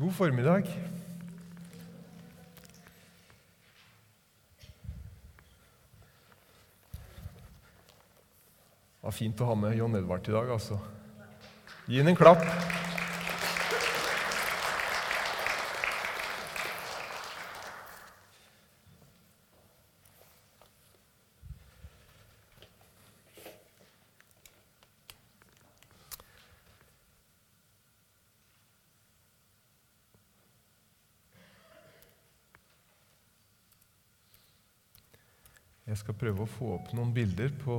God formiddag. Det var fint å ha med John Edvard i dag, altså. Gi ham en klapp. Skal prøve å få opp noen bilder på,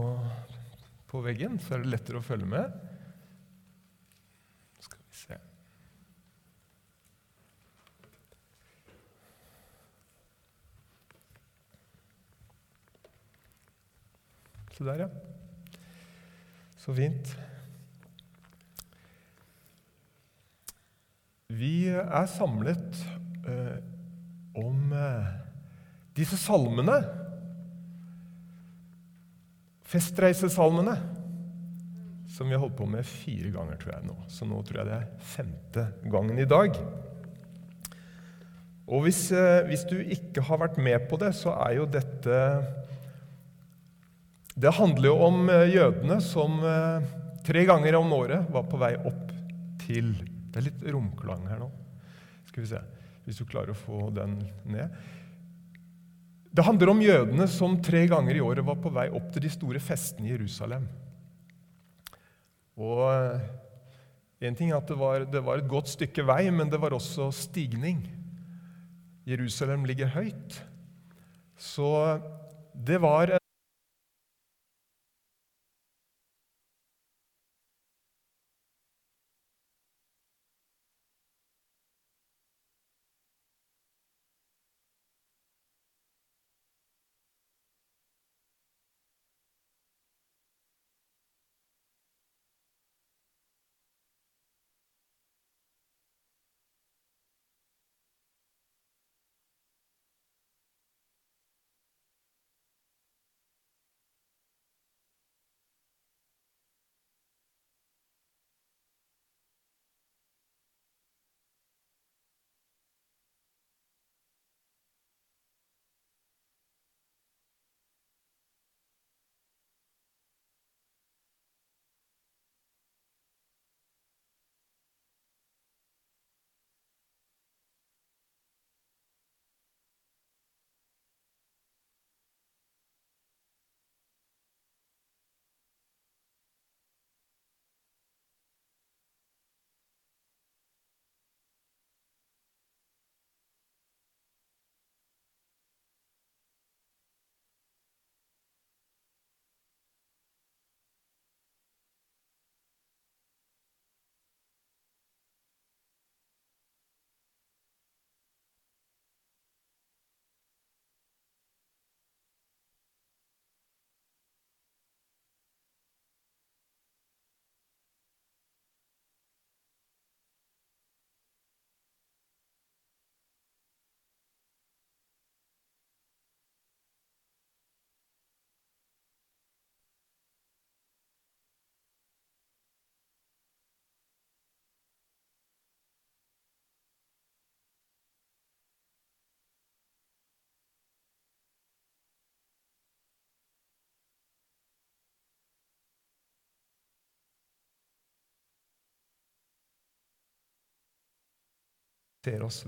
på veggen, så er det lettere å følge med. Skal vi se Se der, ja. Så fint. Vi er samlet eh, om eh, disse salmene Festreisesalmene, som vi har holdt på med fire ganger, tror jeg nå. Så nå tror jeg det er femte gangen i dag. Og hvis, eh, hvis, du ikke har vært med på det, så er jo dette Det handler jo om eh, jødene som eh, tre ganger om året var på vei opp til Det er litt romklang her nå. Skal vi se Hvis du klarer å få den ned. Det handler om jødene som tre ganger i året var på vei opp til de store festene i Jerusalem. Og en ting er at det var, det var, et godt stykke vei, men det var også stigning. Jerusalem ligger høyt. Så det var ser oss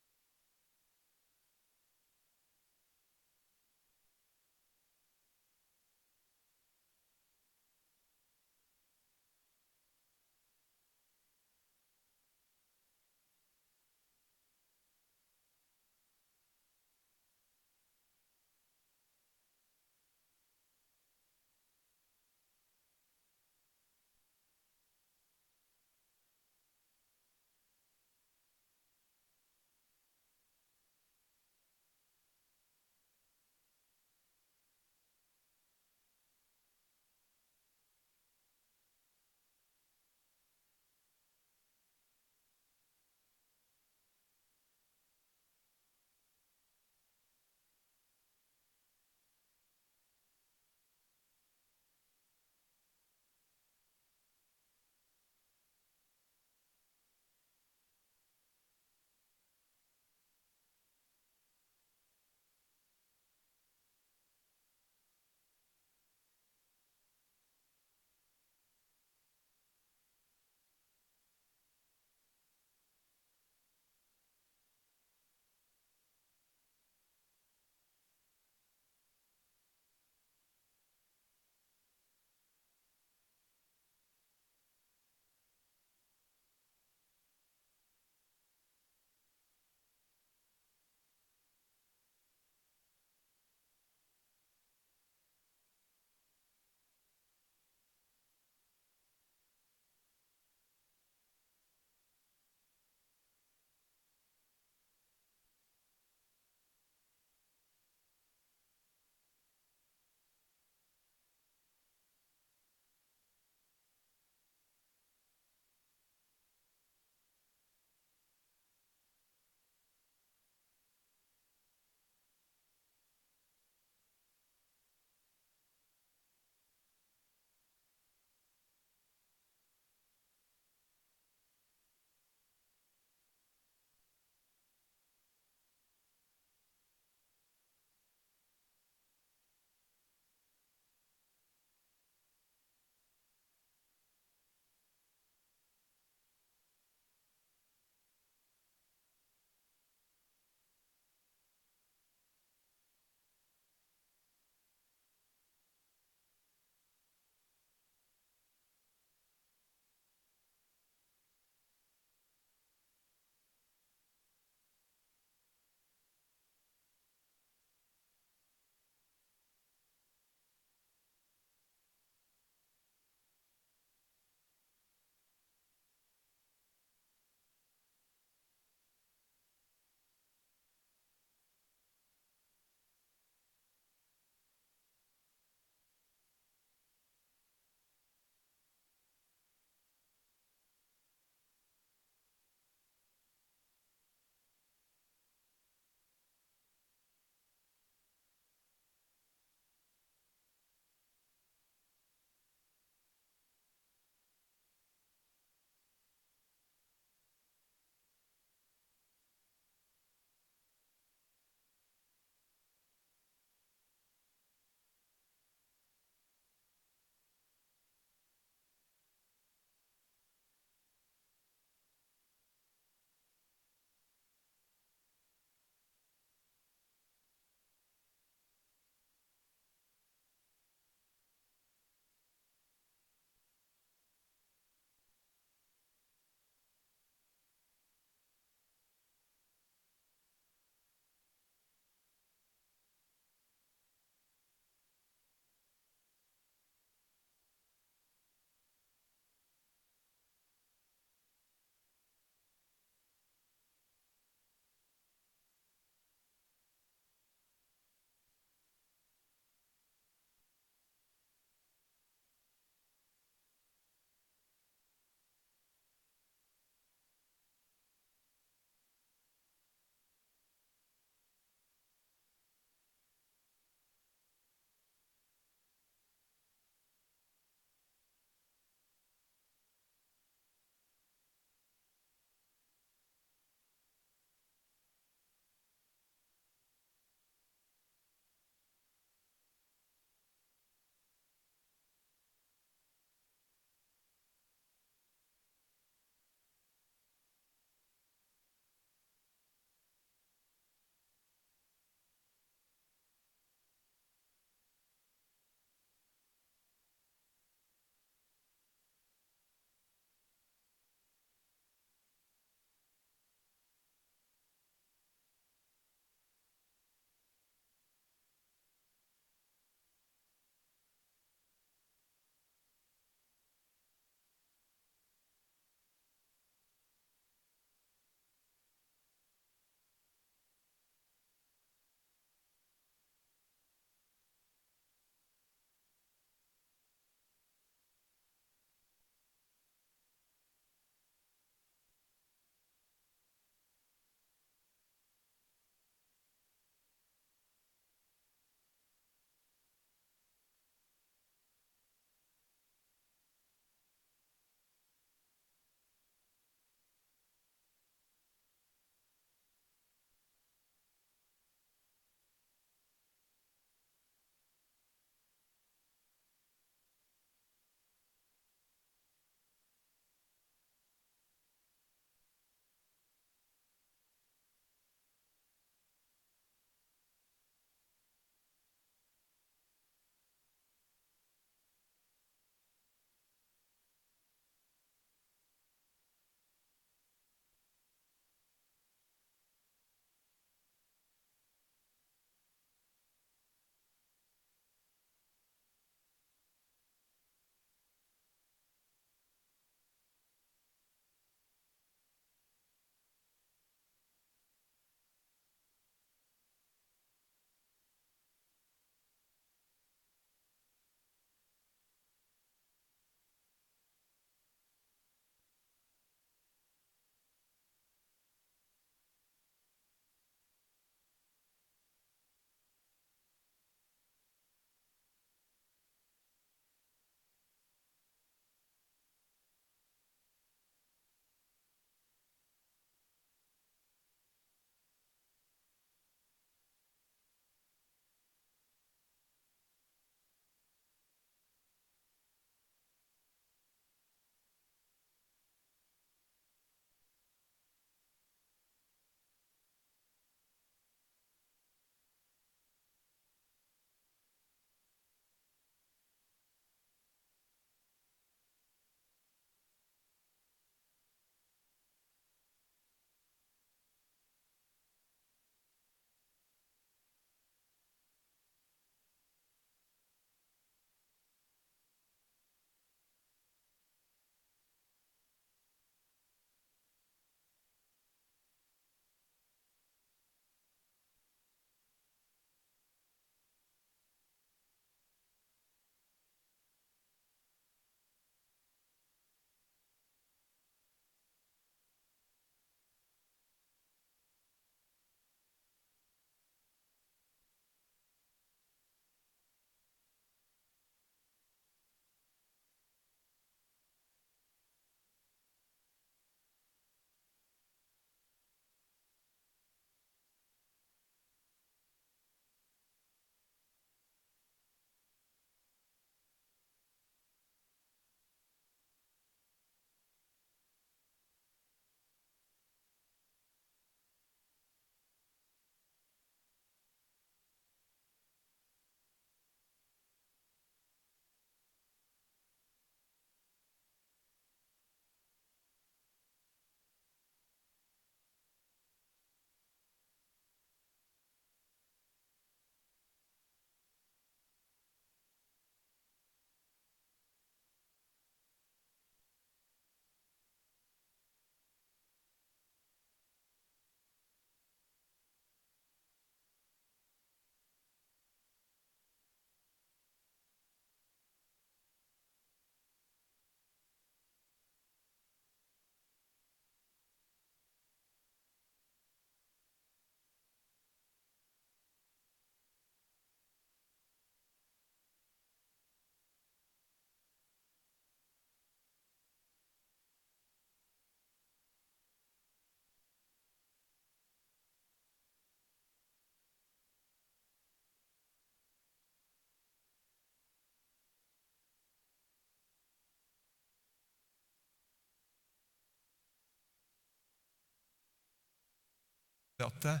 at eh,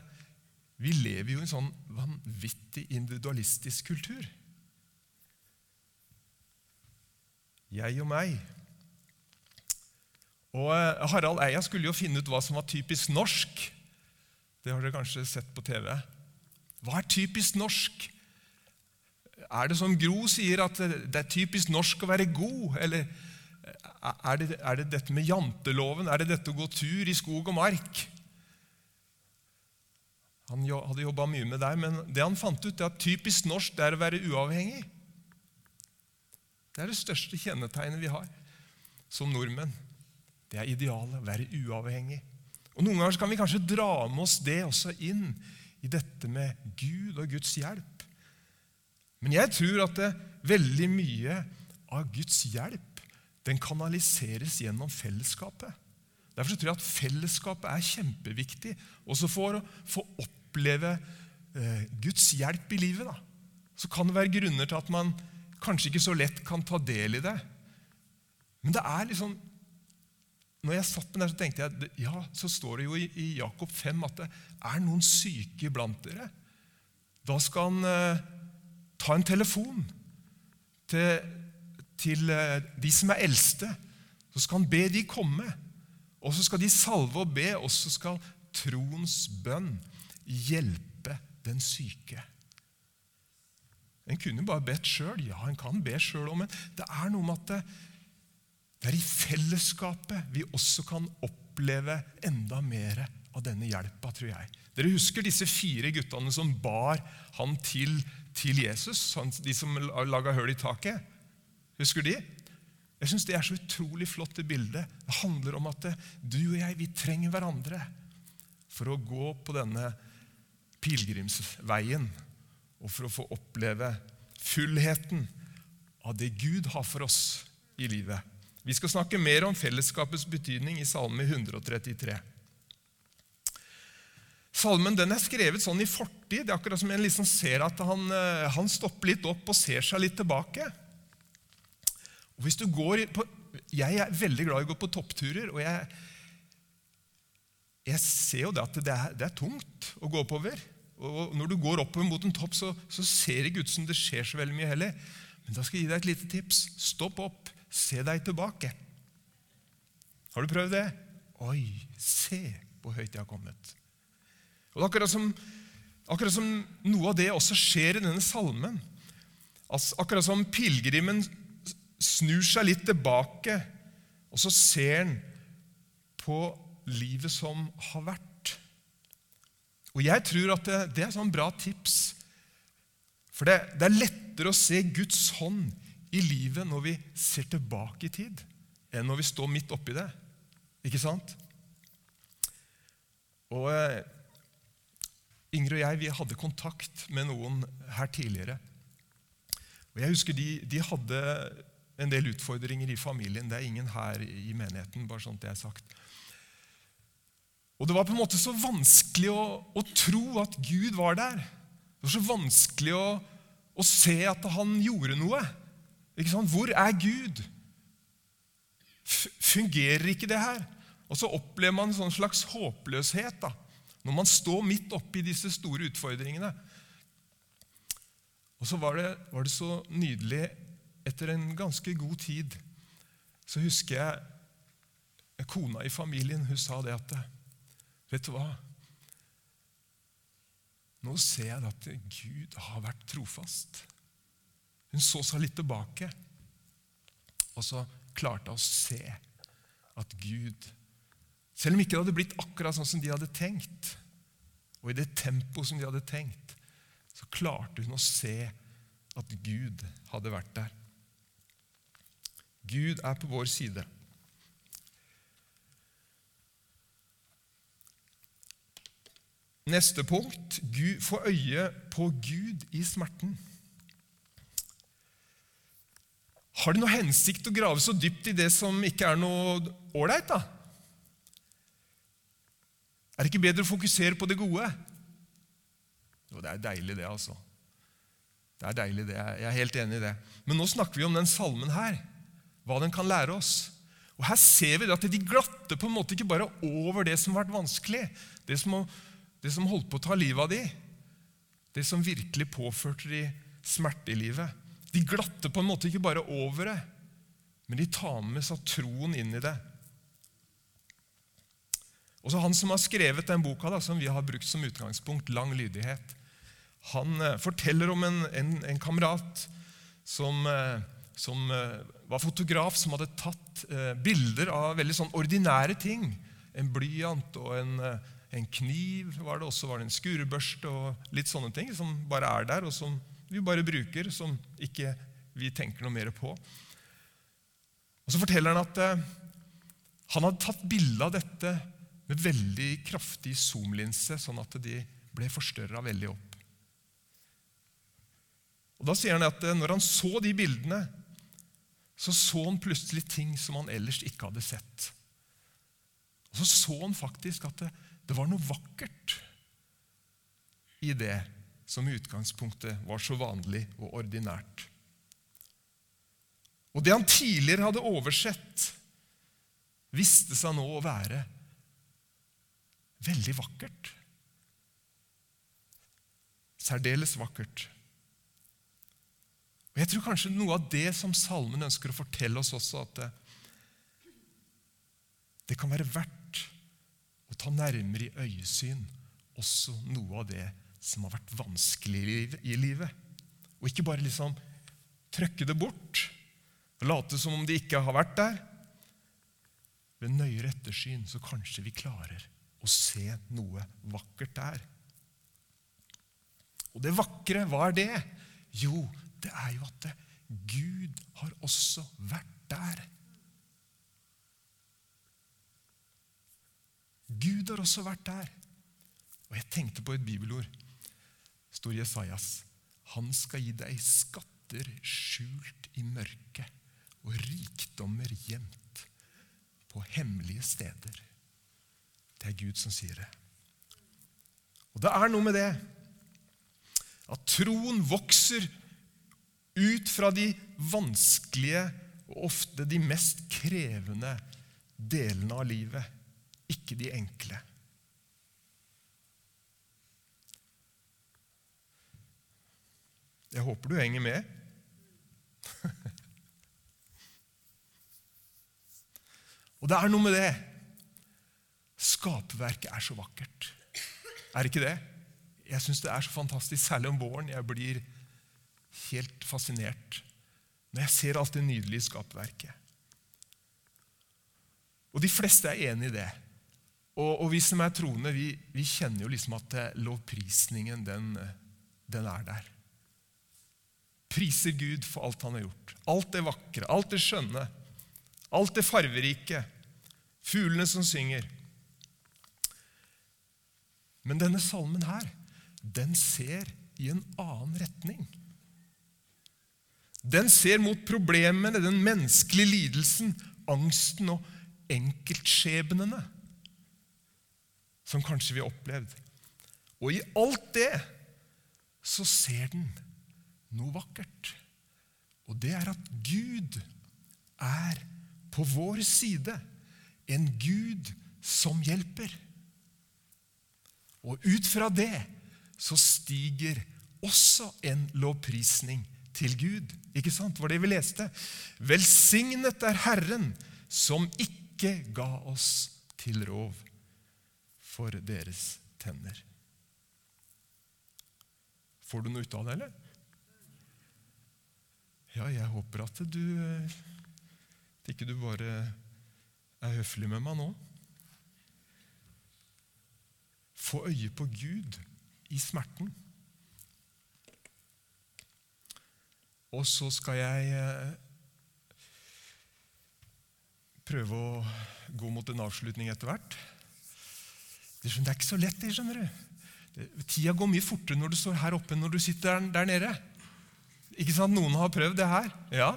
vi lever jo i en sånn vanvittig individualistisk kultur. Jeg og meg. Og eh, Harald Eia skulle jo finne ut hva som var typisk norsk. Det har dere kanskje sett på TV. Hva er typisk norsk? Er det som Gro sier, at det er typisk norsk å være god? Eller er det, er det dette med janteloven? Er det dette å gå tur i skog og mark? Han hadde jobba mye med deg, men det han fant ut, er at typisk norsk det er å være uavhengig. Det er det største kjennetegnet vi har som nordmenn. Det er idealet. Å være uavhengig. Og Noen ganger kan vi kanskje dra med oss det også inn i dette med Gud og Guds hjelp. Men jeg tror at det, veldig mye av Guds hjelp den kanaliseres gjennom fellesskapet. Derfor tror jeg at fellesskapet er kjempeviktig, også for å få oppleve eh, Guds hjelp i livet. Da. Så kan det være grunner til at man kanskje ikke så lett kan ta del i det. Men det er liksom når jeg satt med der, så tenkte jeg ja, så står det jo i, i Jakob 5 at det er noen syke blant dere. Da skal han eh, ta en telefon til, til eh, de som er eldste. Så skal han be de komme. Og så skal de salve og be, og så skal troens bønn hjelpe den syke. En kunne bare bedt sjøl. Ja, en kan be sjøl òg, men det er noe med at det, det er i fellesskapet vi også kan oppleve enda mer av denne hjelpa, tror jeg. Dere husker disse fire guttene som bar han til, til Jesus? De som laga høl i taket? Husker de? Jeg syns det er så utrolig flott det bildet. Det handler om at du og jeg vi trenger hverandre for å gå på denne pilegrimsveien og for å få oppleve fullheten av det Gud har for oss i livet. Vi skal snakke mer om fellesskapets betydning i Salme 133. Salmen den er skrevet sånn i fortid. Det er akkurat som en liksom ser at han, eh, han, stopper litt opp og ser seg litt tilbake. Og hvis du går på, Jeg er veldig glad i å gå på toppturer. og jeg, jeg ser jo det at det er, det er, tungt å gå oppover. Og Når du går oppover mot en topp, så, så ser ikke ut som det skjer så veldig mye heller. Men da skal jeg gi deg et lite tips. Stopp opp. Se deg tilbake. Har du prøvd det? Oi, se hvor høyt jeg har kommet. Og akkurat som, akkurat som noe av det også skjer i denne salmen. Altså, akkurat som pilegrimen snur seg litt tilbake, og så ser han på livet som har vært. Og Jeg tror at det, det er sånn bra tips. For det, det er lettere å se Guds hånd i livet når vi ser tilbake i tid, enn når vi står midt oppi det. Ikke sant? Og eh, Ingrid og jeg vi hadde kontakt med noen her tidligere. Og jeg husker de, de, hadde en del utfordringer i familien. Det er ingen her i menigheten. bare sånn det er sagt. Og Det var på en måte så vanskelig å, å tro at Gud var der. Det var så vanskelig å, å se at han gjorde noe. Hvor er Gud? Fungerer ikke det her? Og så opplever man en sånn slags håpløshet da, når man står midt oppi disse store utfordringene. Og så var det, var det så nydelig Etter en ganske god tid så husker jeg kona i familien hun sa det at Vet du hva? Nå ser jeg at Gud har vært trofast. Hun så seg litt tilbake, og så klarte hun å se at Gud Selv om ikke det hadde blitt akkurat sånn som de hadde tenkt, og i det tempoet som de hadde tenkt, så klarte hun å se at Gud hadde vært der. Gud er på vår side. Neste punkt få øye på Gud i smerten. Har det noe hensikt å grave så dypt i det som ikke er noe ålreit, da? Er det ikke bedre å fokusere på det gode? Jo, det er deilig, det, altså. Det er deilig, det. Jeg er helt enig i det. Men nå snakker vi om den salmen her. Hva den kan lære oss. Og Her ser vi at de glatter på en måte ikke bare over det som har vært vanskelig, det som det som holdt på å ta livet av de, det som virkelig påførte de smerte i livet. De glatter på en måte ikke bare over det, men de tar med seg troen inn i det. Og så Han som har skrevet den boka, da, som vi har brukt som utgangspunkt, 'Lang lydighet', han eh, forteller om en, en, en kamerat som, eh, som eh, var fotograf, som hadde tatt bilder av veldig sånn ordinære ting. En blyant og en, en kniv var det, også var det en skurebørste og litt sånne ting som bare er der, og som vi bare bruker, som ikke vi tenker noe mer på. Og Så forteller han at eh, han hadde tatt bilde av dette med veldig kraftig zoomlinse, sånn at de ble forstørra veldig opp. Og Da sier han at eh, når han så de bildene, så så han plutselig ting som han ellers ikke hadde sett. Og Så så han faktisk at det, det var noe vakkert i det som i utgangspunktet var så vanlig og ordinært. Og det han tidligere hadde oversett, viste seg nå å være veldig vakkert. Særdeles vakkert. Og Jeg tror kanskje noe av det som salmen ønsker å fortelle oss også, at det, det kan være verdt å ta nærmere i øyesyn også noe av det som har vært vanskelig i livet. Og ikke bare liksom trøkke det bort og late som om det ikke har vært der. Ved nøyere ettersyn så kanskje vi klarer å se noe vakkert der. Og det vakre, hva er det? Jo, det er jo at Gud har også vært der. Gud har også vært der. Og jeg tenkte på et bibelord står Jesajas. Han skal gi deg skatter skjult i mørket og rikdommer gjemt på hemmelige steder. Det er Gud som sier det. Og det er noe med det at troen vokser ut fra de vanskelige og ofte de mest krevende delene av livet, ikke de enkle. Jeg håper du henger med. Og det er noe med det. Skaperverket er så vakkert. Er ikke det? Jeg syns det er så fantastisk, særlig om våren. Jeg blir helt fascinert når jeg ser alt det nydelige skaperverket. Og de fleste er enig i det. Og, og vi som er troende, vi, vi, kjenner jo liksom at lovprisningen, den, den er der priser Gud for alt han har gjort. Alt det vakre, alt det skjønne, alt det farverike. Fuglene som synger. Men denne salmen her, den ser i en annen retning. Den ser mot problemene, den menneskelige lidelsen, angsten og enkeltskjebnene som kanskje vi har opplevd. Og i alt det så ser den noe vakkert. Og det er at Gud er på vår side. En Gud som hjelper. Og ut fra det så stiger også en lovprisning til Gud. Ikke sant? Det var det vi leste. Velsignet er Herren som ikke ga oss til rov for deres tenner. Får du noe ut av det, eller? Ja, jeg håper at du At ikke du bare er høflig med meg nå. Få øye på Gud i smerten. Og så skal jeg eh, prøve å gå mot en avslutning etter hvert. Det er ikke så lett, det, skjønner du. Tida går mye fortere når du står her oppe enn når du sitter der, der nede. Ikke sant? Noen har prøvd det her. Ja,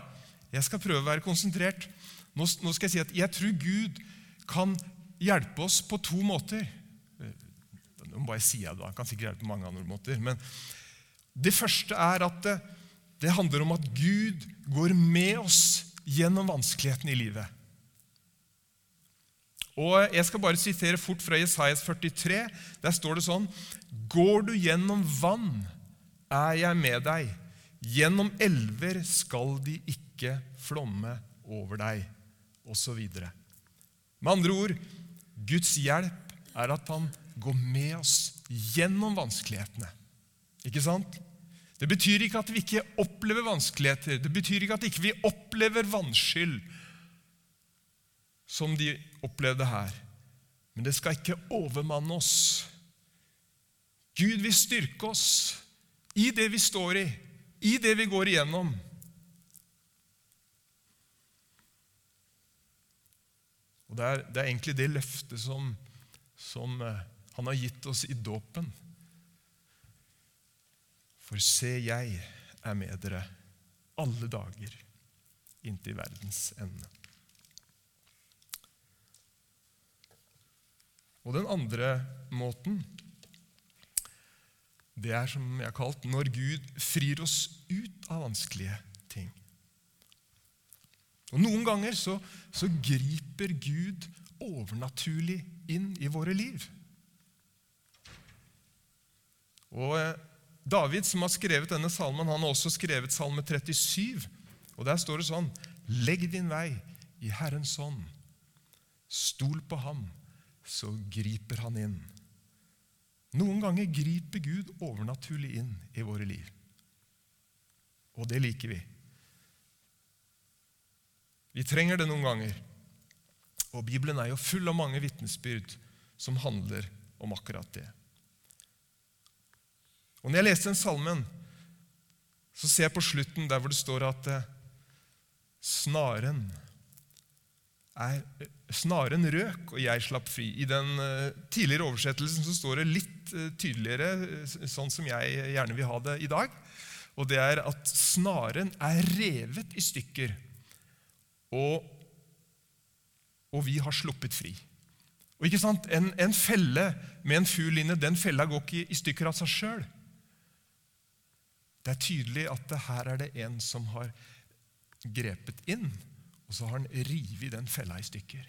jeg skal prøve å være konsentrert. Nå, nå skal jeg si at jeg tror Gud kan hjelpe oss på to måter. Nå må jeg si det, da. Han kan sikkert hjelpe på mange andre måter. Men det første er at det, det handler om at Gud går med oss gjennom vanskelighetene i livet. Og Jeg skal bare sitere fort fra Jesajas 43. Der står det sånn Går du gjennom vann, er jeg med deg. Gjennom elver skal de ikke flomme over deg, osv. Med andre ord Guds hjelp er at han går med oss gjennom vanskelighetene. Ikke sant? Det betyr ikke at vi ikke opplever vanskeligheter. Det betyr ikke at vi ikke opplever vannskyld, som de opplevde her. Men det skal ikke overmanne oss. Gud vil styrke oss i det vi står i, i det vi går igjennom. Og Det er, det er egentlig det løftet som, som eh, han har gitt oss i dåpen. For se, jeg er med dere alle dager inntil verdens ende. Og den andre måten, det er som jeg har kalt når Gud frir oss ut av vanskelige ting. Og Noen ganger så, så griper Gud overnaturlig inn i våre liv. Og eh, David, som har skrevet denne salmen, han har også skrevet salme 37. Og Der står det sånn Legg din vei i Herrens hånd. Stol på ham, så griper han inn. Noen ganger griper Gud overnaturlig inn i våre liv. Og det liker vi. Vi trenger det noen ganger. Og Bibelen er jo full av mange vitnesbyrd som handler om akkurat det. Og Når jeg leste den salmen, så ser jeg på slutten der hvor det står at eh, snaren er, snarere Snaren røk, og jeg slapp fri. I den uh, tidligere oversettelsen så står det litt uh, tydeligere, sånn som jeg gjerne vil ha det i dag. Og det er at snaren er revet i stykker, og, og vi har sluppet fri. Og ikke sant? En, en felle med en fugl inne, den fella går ikke i stykker av seg sjøl. Det er tydelig at det her er det en som har grepet inn, og så har han revet den fella i stykker.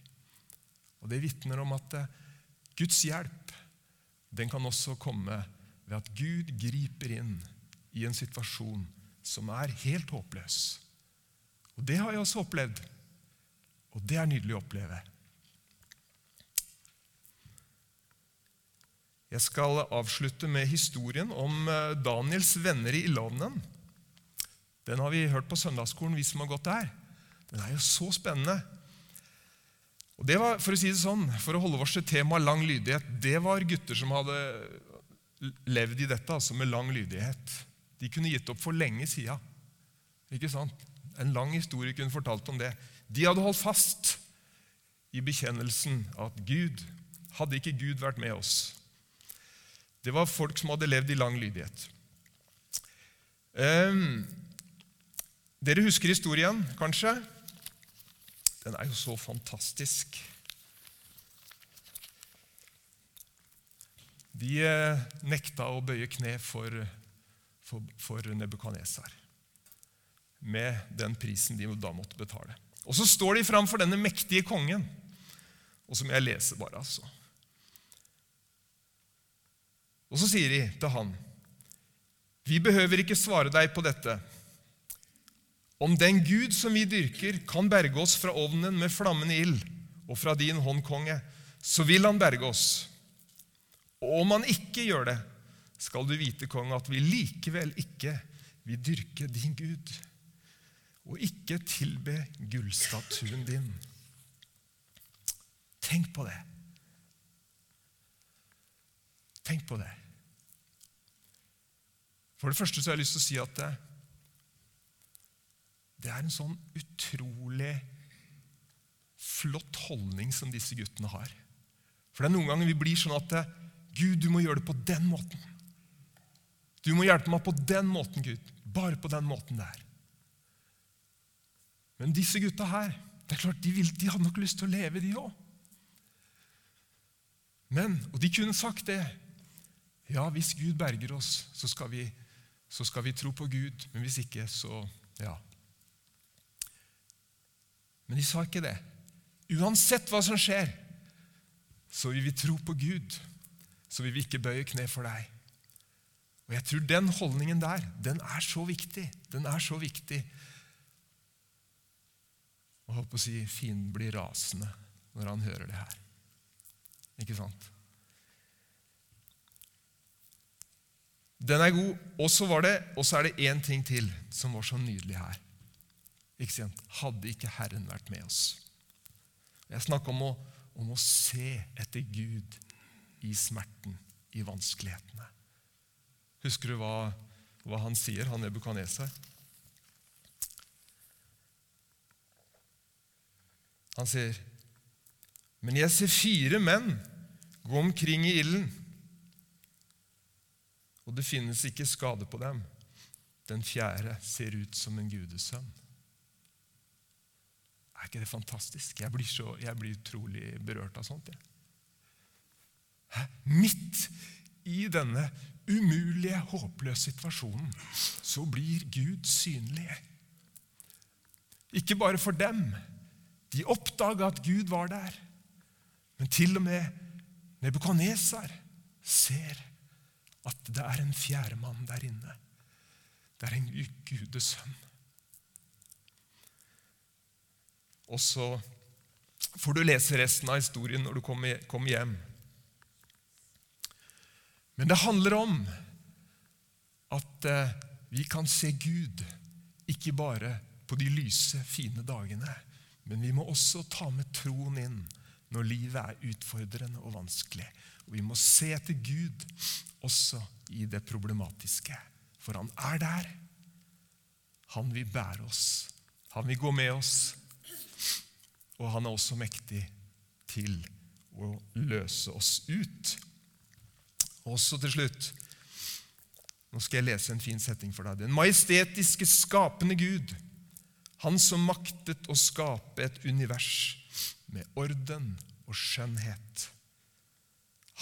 Og Det vitner om at eh, Guds hjelp den kan også komme ved at Gud griper inn i en situasjon som er helt håpløs. Og Det har jeg også opplevd, og det er nydelig å oppleve. Jeg skal avslutte med historien om eh, Daniels venner i ildovnen. Den har vi hørt på søndagsskolen, vi som har gått der. Den er jo så spennende. Og det var, For å si det sånn, for å holde til temaet lang lydighet, det var gutter som hadde levd i dette, altså med lang lydighet. De kunne gitt opp for lenge sida. Ikke sant? En lang historie kunne fortalt om det. De hadde holdt fast i bekjennelsen at Gud Hadde ikke Gud vært med oss, det var folk som hadde levd i lang lydighet. Um, dere husker historien, kanskje? Den er jo så fantastisk. De eh, nekta å bøye kne for, for, for Nebukadnesar med den prisen de da måtte betale. Og Så står de fram for denne mektige kongen, og som jeg leser bare, altså. Og så sier de til han, 'Vi behøver ikke svare deg på dette.' Om den Gud som vi dyrker, kan berge oss fra ovnen med flammende ild og fra din hånd, konge, så vil han berge oss. Og om han ikke gjør det, skal du vite, konge, at vi likevel ikke vil dyrke din Gud og ikke tilbe gullstatuen din. Tenk på det. Tenk på det. For det første så har jeg lyst til å si at det, er en sånn utrolig flott holdning som disse guttene har. For det er noen ganger vi blir sånn at Gud, du må gjøre det på den måten. Du må hjelpe meg på den måten, Gud. Bare på den måten der. Men disse gutta her, det er klart, de, vil, de hadde nok lyst til å leve, de òg. Men, og de kunne sagt det Ja, hvis Gud berger oss, så skal vi så skal vi tro på Gud. Men hvis ikke, så ja. Men de sa ikke det. Uansett hva som skjer, så vil vi tro på Gud. Så vil vi ikke bøye kne for deg. Og jeg tror den holdningen der, den er så viktig. Den er så viktig. Og holdt på å si fienden blir rasende når han hører det her. Ikke sant? Den er god. Og så er det én ting til som var så nydelig her. Ikke sant? Hadde ikke Herren vært med oss? Jeg snakker om å, om å se etter Gud i smerten, i vanskelighetene. Husker du hva, hva han sier, han Nebukaneser? Han sier, 'Men jeg ser fire menn gå omkring i ilden.' Og det finnes ikke skade på dem. Den fjerde ser ut som en gudesønn. Er ikke det fantastisk? Jeg blir, så, jeg blir utrolig berørt av sånt. Jeg. Midt i denne umulige, håpløse situasjonen så blir Gud synlig. Ikke bare for dem. De oppdaga at Gud var der. Men til og med Nebukadnesar ser at det er en fjerdemann der inne. Det er en gudesønn. Og så får du lese resten av historien når du kommer hjem. Men det handler om at eh, vi kan se Gud ikke bare på de lyse, fine dagene, men vi må også ta med troen inn når livet er utfordrende og vanskelig. Og Vi må se etter Gud også i det problematiske, for han er der. Han vil bære oss, han vil gå med oss, og han er også mektig til å løse oss ut. Også til slutt Nå skal jeg lese en fin setning for deg. Den majestetiske, skapende Gud, han som maktet å skape et univers med orden og skjønnhet.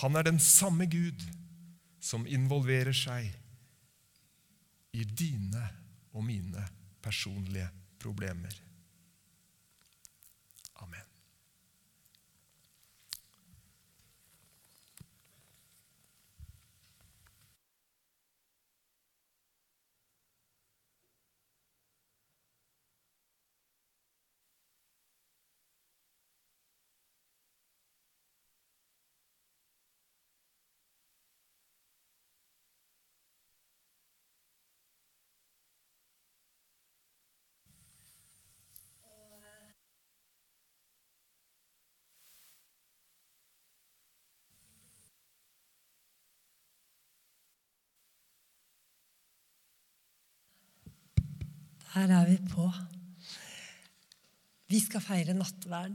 Han er den samme Gud som involverer seg i dine og mine personlige problemer. Her er vi på. Vi skal feire nattverd.